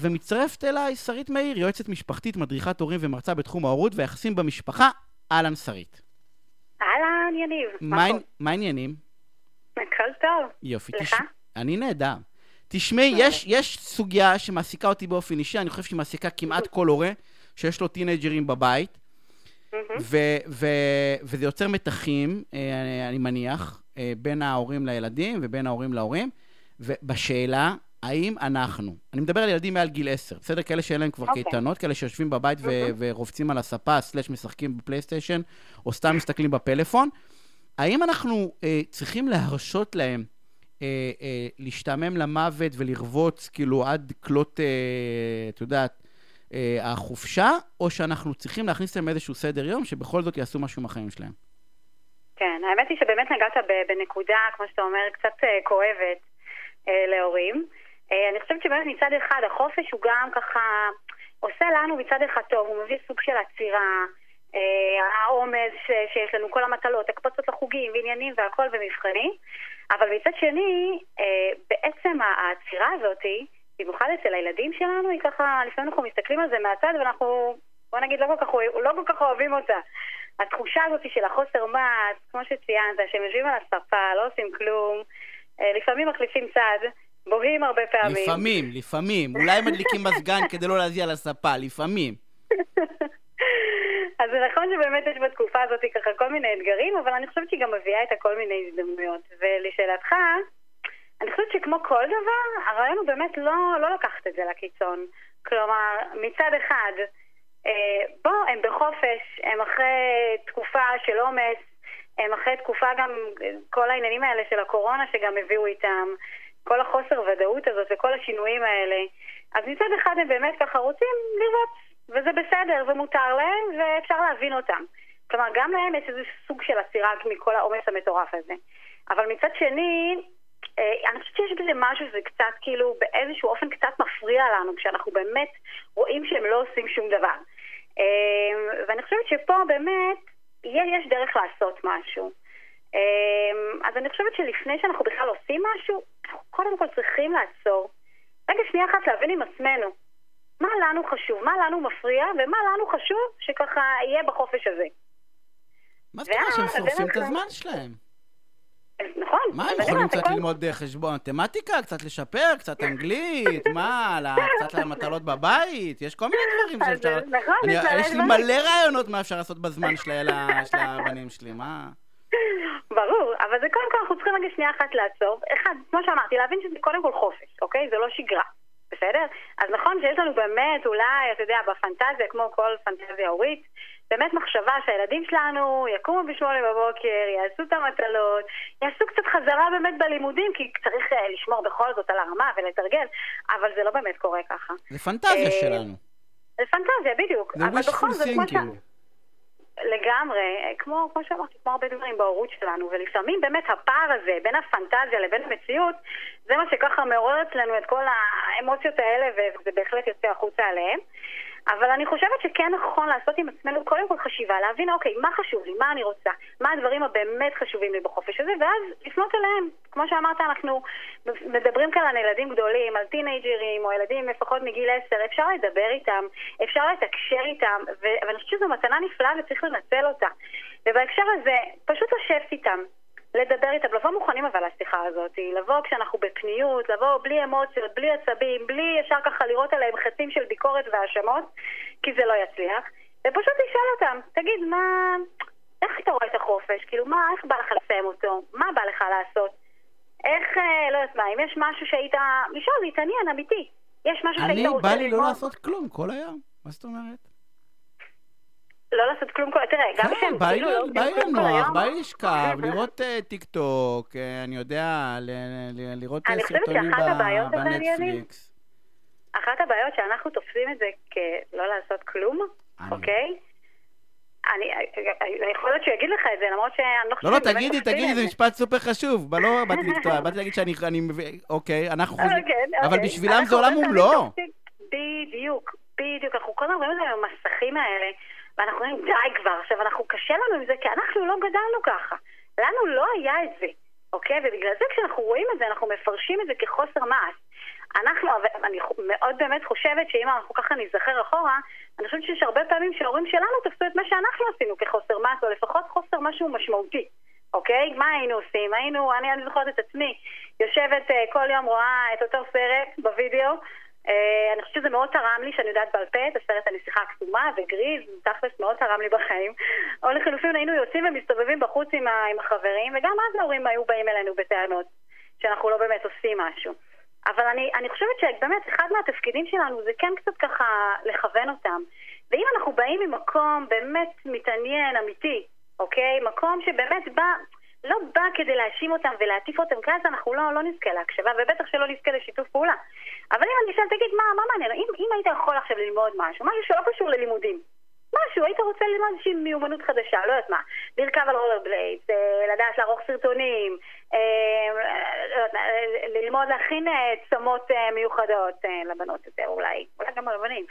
ומצטרפת אליי שרית מאיר, יועצת משפחתית, מדריכת הורים ומרצה בתחום ההורות והיחסים במשפחה. אהלן שרית. אהלן, יניב. מה העניינים? הכל טוב. יופי. לך? תש... אני נהדר. תשמעי, יש, יש סוגיה שמעסיקה אותי באופן אישי, אני חושב שהיא מעסיקה כמעט כל הורה שיש לו טינג'רים בבית, ו- ו- וזה יוצר מתחים, אה, אני מניח, אה, בין ההורים לילדים ובין ההורים להורים, ובשאלה, האם אנחנו, אני מדבר על ילדים מעל גיל 10, בסדר? כאלה שאין להם כבר okay. אוקיי. קייטנות, כאלה שיושבים בבית ו- ורובצים על הספה, סלאש משחקים בפלייסטיישן, או סתם מסתכלים בפלאפון, האם אנחנו אה, צריכים להרשות להם אה, אה, להשתעמם למוות ולרבוץ כאילו עד כלות, אה, את יודעת, אה, החופשה, או שאנחנו צריכים להכניס להם איזשהו סדר יום שבכל זאת יעשו משהו מהחיים שלהם? כן, האמת היא שבאמת נגעת בנקודה, כמו שאתה אומר, קצת כואבת להורים. אה, אני חושבת שבאמת מצד אחד החופש הוא גם ככה עושה לנו מצד אחד טוב, הוא מביא סוג של עצירה, אה, העומס שיש לנו, כל המטלות, הקפצות לחוגים ועניינים והכל ומבחנים, אבל מצד שני, אה, בעצם העצירה הזאתי, במיוחד אצל הילדים שלנו, היא ככה, לפעמים אנחנו מסתכלים על זה מהצד ואנחנו, בוא נגיד, לא כל כך, לא כל כך אוהבים אותה. התחושה הזאת של החוסר מעש, כמו שציינת, שהם יושבים על הספה, לא עושים כלום, לפעמים מחליפים צד. בוהים הרבה פעמים. לפעמים, לפעמים. אולי מדליקים מזגן כדי לא להזיע לספה, לפעמים. אז זה נכון שבאמת יש בתקופה הזאת ככה כל מיני אתגרים, אבל אני חושבת שהיא גם מביאה את כל מיני הזדמנויות. ולשאלתך, אני חושבת שכמו כל דבר, הרעיון הוא באמת לא, לא לקחת את זה לקיצון. כלומר, מצד אחד, אה, בוא, הם בחופש, הם אחרי תקופה של עומס, הם אחרי תקופה גם, כל העניינים האלה של הקורונה שגם הביאו איתם. כל החוסר ודאות הזאת וכל השינויים האלה. אז מצד אחד הם באמת ככה רוצים לראות, וזה בסדר ומותר להם ואפשר להבין אותם. כלומר, גם להם יש איזה סוג של עצירה מכל העומס המטורף הזה. אבל מצד שני, אה, אני חושבת שיש בזה משהו שזה קצת כאילו באיזשהו אופן קצת מפריע לנו כשאנחנו באמת רואים שהם לא עושים שום דבר. אה, ואני חושבת שפה באמת יש דרך לעשות משהו. אמ, אז אני חושבת שלפני שאנחנו בכלל עושים משהו, קודם כל צריכים לעצור. רגע שנייה אחת להבין עם עצמנו. מה לנו חשוב, מה לנו מפריע, ומה לנו חשוב שככה יהיה בחופש הזה. מה זאת אומרת שהם שורפים את הזמן שלהם? נכון. מה, הם יכולים קצת ללמוד חשבון מתמטיקה, קצת לשפר, קצת אנגלית, מה, קצת למטלות בבית? יש כל מיני דברים שאפשר... נכון, יש לי מלא רעיונות מה אפשר לעשות בזמן של הבנים שלי, מה? ברור, אבל זה קודם כל אנחנו רגע שנייה אחת לעצור. אחד, כמו שאמרתי, להבין שזה קודם כל חופש, אוקיי? זה לא שגרה, בסדר? אז נכון שיש לנו באמת, אולי, אתה יודע, בפנטזיה, כמו כל פנטזיה הורית, באמת מחשבה שהילדים שלנו יקומו בשמונה בבוקר, יעשו את המטלות, יעשו קצת חזרה באמת בלימודים, כי צריך uh, לשמור בכל זאת על הרמה ולתרגל, אבל זה לא באמת קורה ככה. זה פנטזיה uh, שלנו. זה פנטזיה, בדיוק. זה wishful thinking. לגמרי, כמו, כמו שאמרתי, כמו הרבה דברים בהורות שלנו, ולפעמים באמת הפער הזה בין הפנטזיה לבין המציאות, זה מה שככה מעורר אצלנו את כל האמוציות האלה, וזה בהחלט יוצא החוצה עליהם. אבל אני חושבת שכן נכון לעשות עם עצמנו קודם כל חשיבה, להבין, אוקיי, מה חשוב לי, מה אני רוצה, מה הדברים הבאמת חשובים לי בחופש הזה, ואז לפנות אליהם. כמו שאמרת, אנחנו מדברים כאן על ילדים גדולים, על טינג'רים, או ילדים לפחות מגיל 10, אפשר לדבר איתם, אפשר לתקשר איתם, ואני חושבת שזו מתנה נפלאה וצריך לנצל אותה. ובהקשר הזה, פשוט לשבת איתם, לדבר איתם, לבוא מוכנים אבל לשיחה הזאת, לבוא כשאנחנו בפניות, לבוא בלי אמוציות, בלי עצבים, בלי ישר ככה לראות עליהם חצים של ביקורת והאשמות, כי זה לא יצליח, ופשוט לשאול אותם, תגיד, מה... איך אתה רואה את החופש? כאילו, מה, איך בא לך לסיים אותו? מה בא לך לעשות? איך, אה, לא יודעת מה, אם יש משהו שהיית... לשאול, להתעניין, אמיתי. יש משהו שהיית רוצה ללמוד? אני, בא לי לא לעשות כלום כל היום. מה זאת אומרת? לא לעשות כלום כל... תראה, גם כשהם כן, כאילו לא עושים כלום כל היום... בא לי לשכב, לראות אה, טיק טוק, אה, אני יודע, לראות אה, סרטונים בנטפליקס. אחת הבעיות שאנחנו תופסים את זה כלא לעשות כלום, אוקיי? אני, יכול להיות שהוא יגיד לך את זה, למרות שאני לא חושבת... לא, לא, תגידי, תגידי, זה משפט סופר חשוב. לא באתי לקטוע, באתי להגיד שאני מבין, אוקיי, אנחנו חושבים... אוקיי, אבל אוקיי. בשבילם זה עולם ומלואו. בדיוק, בדיוק. אנחנו כל הזמן רואים את זה במסכים האלה. ואנחנו אומרים, די כבר, עכשיו אנחנו, קשה לנו עם זה, כי אנחנו לא גדלנו ככה. לנו לא היה את זה, אוקיי? ובגלל זה כשאנחנו רואים את זה, אנחנו מפרשים את זה כחוסר מעש. אנחנו, אני מאוד באמת חושבת שאם אנחנו ככה ניזכר אחורה, אני חושבת שיש הרבה פעמים שההורים שלנו תפסו את מה שאנחנו עשינו כחוסר מס, או לפחות חוסר משהו משמעותי, אוקיי? מה היינו עושים? היינו, אני, אני זוכרת את עצמי, יושבת אה, כל יום רואה את אותו סרט בווידאו, אני חושבת שזה מאוד תרם לי, שאני יודעת בעל פה, את הסרט הנסיכה הקסומה וגריז, תכלס מאוד תרם לי בחיים. או לחילופין היינו יוצאים ומסתובבים בחוץ עם, ה, עם החברים, וגם אז ההורים היו באים אלינו בטענות שאנחנו לא באמת עושים משהו. אבל אני, אני חושבת שבאמת אחד מהתפקידים שלנו זה כן קצת ככה לכוון אותם. ואם אנחנו באים ממקום באמת מתעניין, אמיתי, אוקיי? מקום שבאמת בא, לא בא כדי להאשים אותם ולהטיף אותם, כי אז אנחנו לא, לא נזכה להקשבה, ובטח שלא נזכה לשיתוף פעולה. אבל אם אני אשאל, תגיד, מה, מה מעניין? אם, אם היית יכול עכשיו ללמוד משהו, משהו שלא קשור ללימודים, משהו, היית רוצה ללמוד איזושהי מיומנות חדשה, לא יודעת מה, לרכב על רולר בליידס, אה, לדעת לערוך סרטונים, אה, לא אה, ללמוד להכין אה, מיוחדות לבנות יותר אולי, אולי גם לבנים,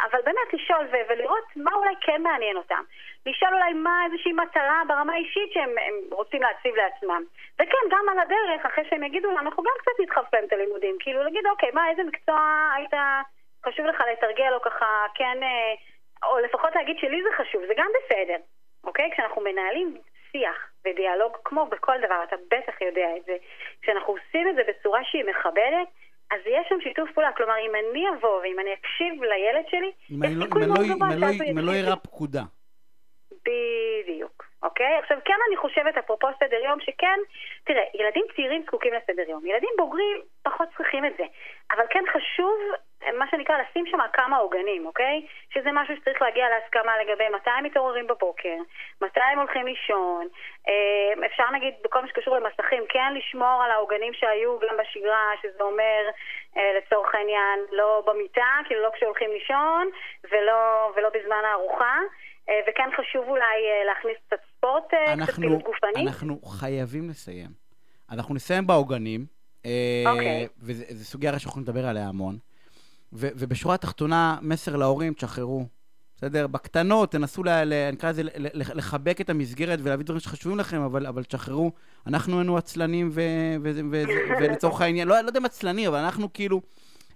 אבל באמת לשאול ולראות מה אולי כן מעניין אותם, לשאול אולי מה איזושהי מטרה ברמה האישית שהם הם רוצים להציב לעצמם, וכן, גם על הדרך, אחרי שהם יגידו לנו, אנחנו גם קצת נדחף להם את הלימודים, כאילו להגיד, אוקיי, מה, איזה מקצוע היית חשוב לך לתרגל, או ככה, כן... או לפחות להגיד שלי זה חשוב, זה גם בסדר, אוקיי? כשאנחנו מנהלים שיח ודיאלוג, כמו בכל דבר, אתה בטח יודע את זה, כשאנחנו עושים את זה בצורה שהיא מכבדת, אז יש שם שיתוף פעולה. כלומר, אם אני אבוא ואם אני אקשיב לילד שלי, יש לא- סיכוי מאוד לא- גבוה אם אני לא- אני לא. פקודה. בדיוק, אוקיי? עכשיו כן אני חושבת, אפרופו סדר יום, שכן, תראה, ילדים צעירים זקוקים לסדר יום, ילדים בוגרים פחות צריכים את זה, אבל כן חשוב, מה שנקרא, לשים שם כמה עוגנים, אוקיי? שזה משהו שצריך להגיע להסכמה לגבי מתי הם מתעוררים בבוקר, מתי הם הולכים לישון, אה, אפשר נגיד, בכל מה שקשור למסכים, כן לשמור על העוגנים שהיו גם בשגרה, שזה אומר, אה, לצורך העניין, לא במיטה, כאילו לא כשהולכים לישון, ולא, ולא בזמן הארוחה. אה, וכן חשוב אולי להכניס קצת ספורט, קצת פעילות גופנית. אנחנו חייבים לסיים. אנחנו נסיים בעוגנים, אוקיי. וזו סוגיה שאנחנו נדבר עליה המון. ו, ובשורה התחתונה, מסר להורים, תשחררו. בסדר? בקטנות, תנסו, ל, נקרא לזה, לחבק את המסגרת ולהביא דברים שחשובים לכם, אבל, אבל תשחררו. אנחנו היינו עצלנים, ו, ו, ו, ו, ולצורך העניין, לא, לא יודע אם עצלנים, אבל אנחנו כאילו...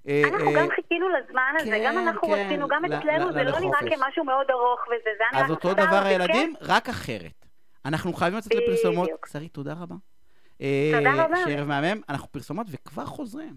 אה, אנחנו אה, גם חיכינו לזמן הזה, כן, גם אנחנו כן, רצינו, גם אצלנו זה לא נראה. כמשהו מאוד ארוך וזה, זה היה אז אותו דבר. הילדים, רק אחרת. אנחנו חייבים לצאת לפרסומות. שרית, תודה רבה. אה, תודה רבה. שערב מהמם, אנחנו פרסומות וכבר חוזרים.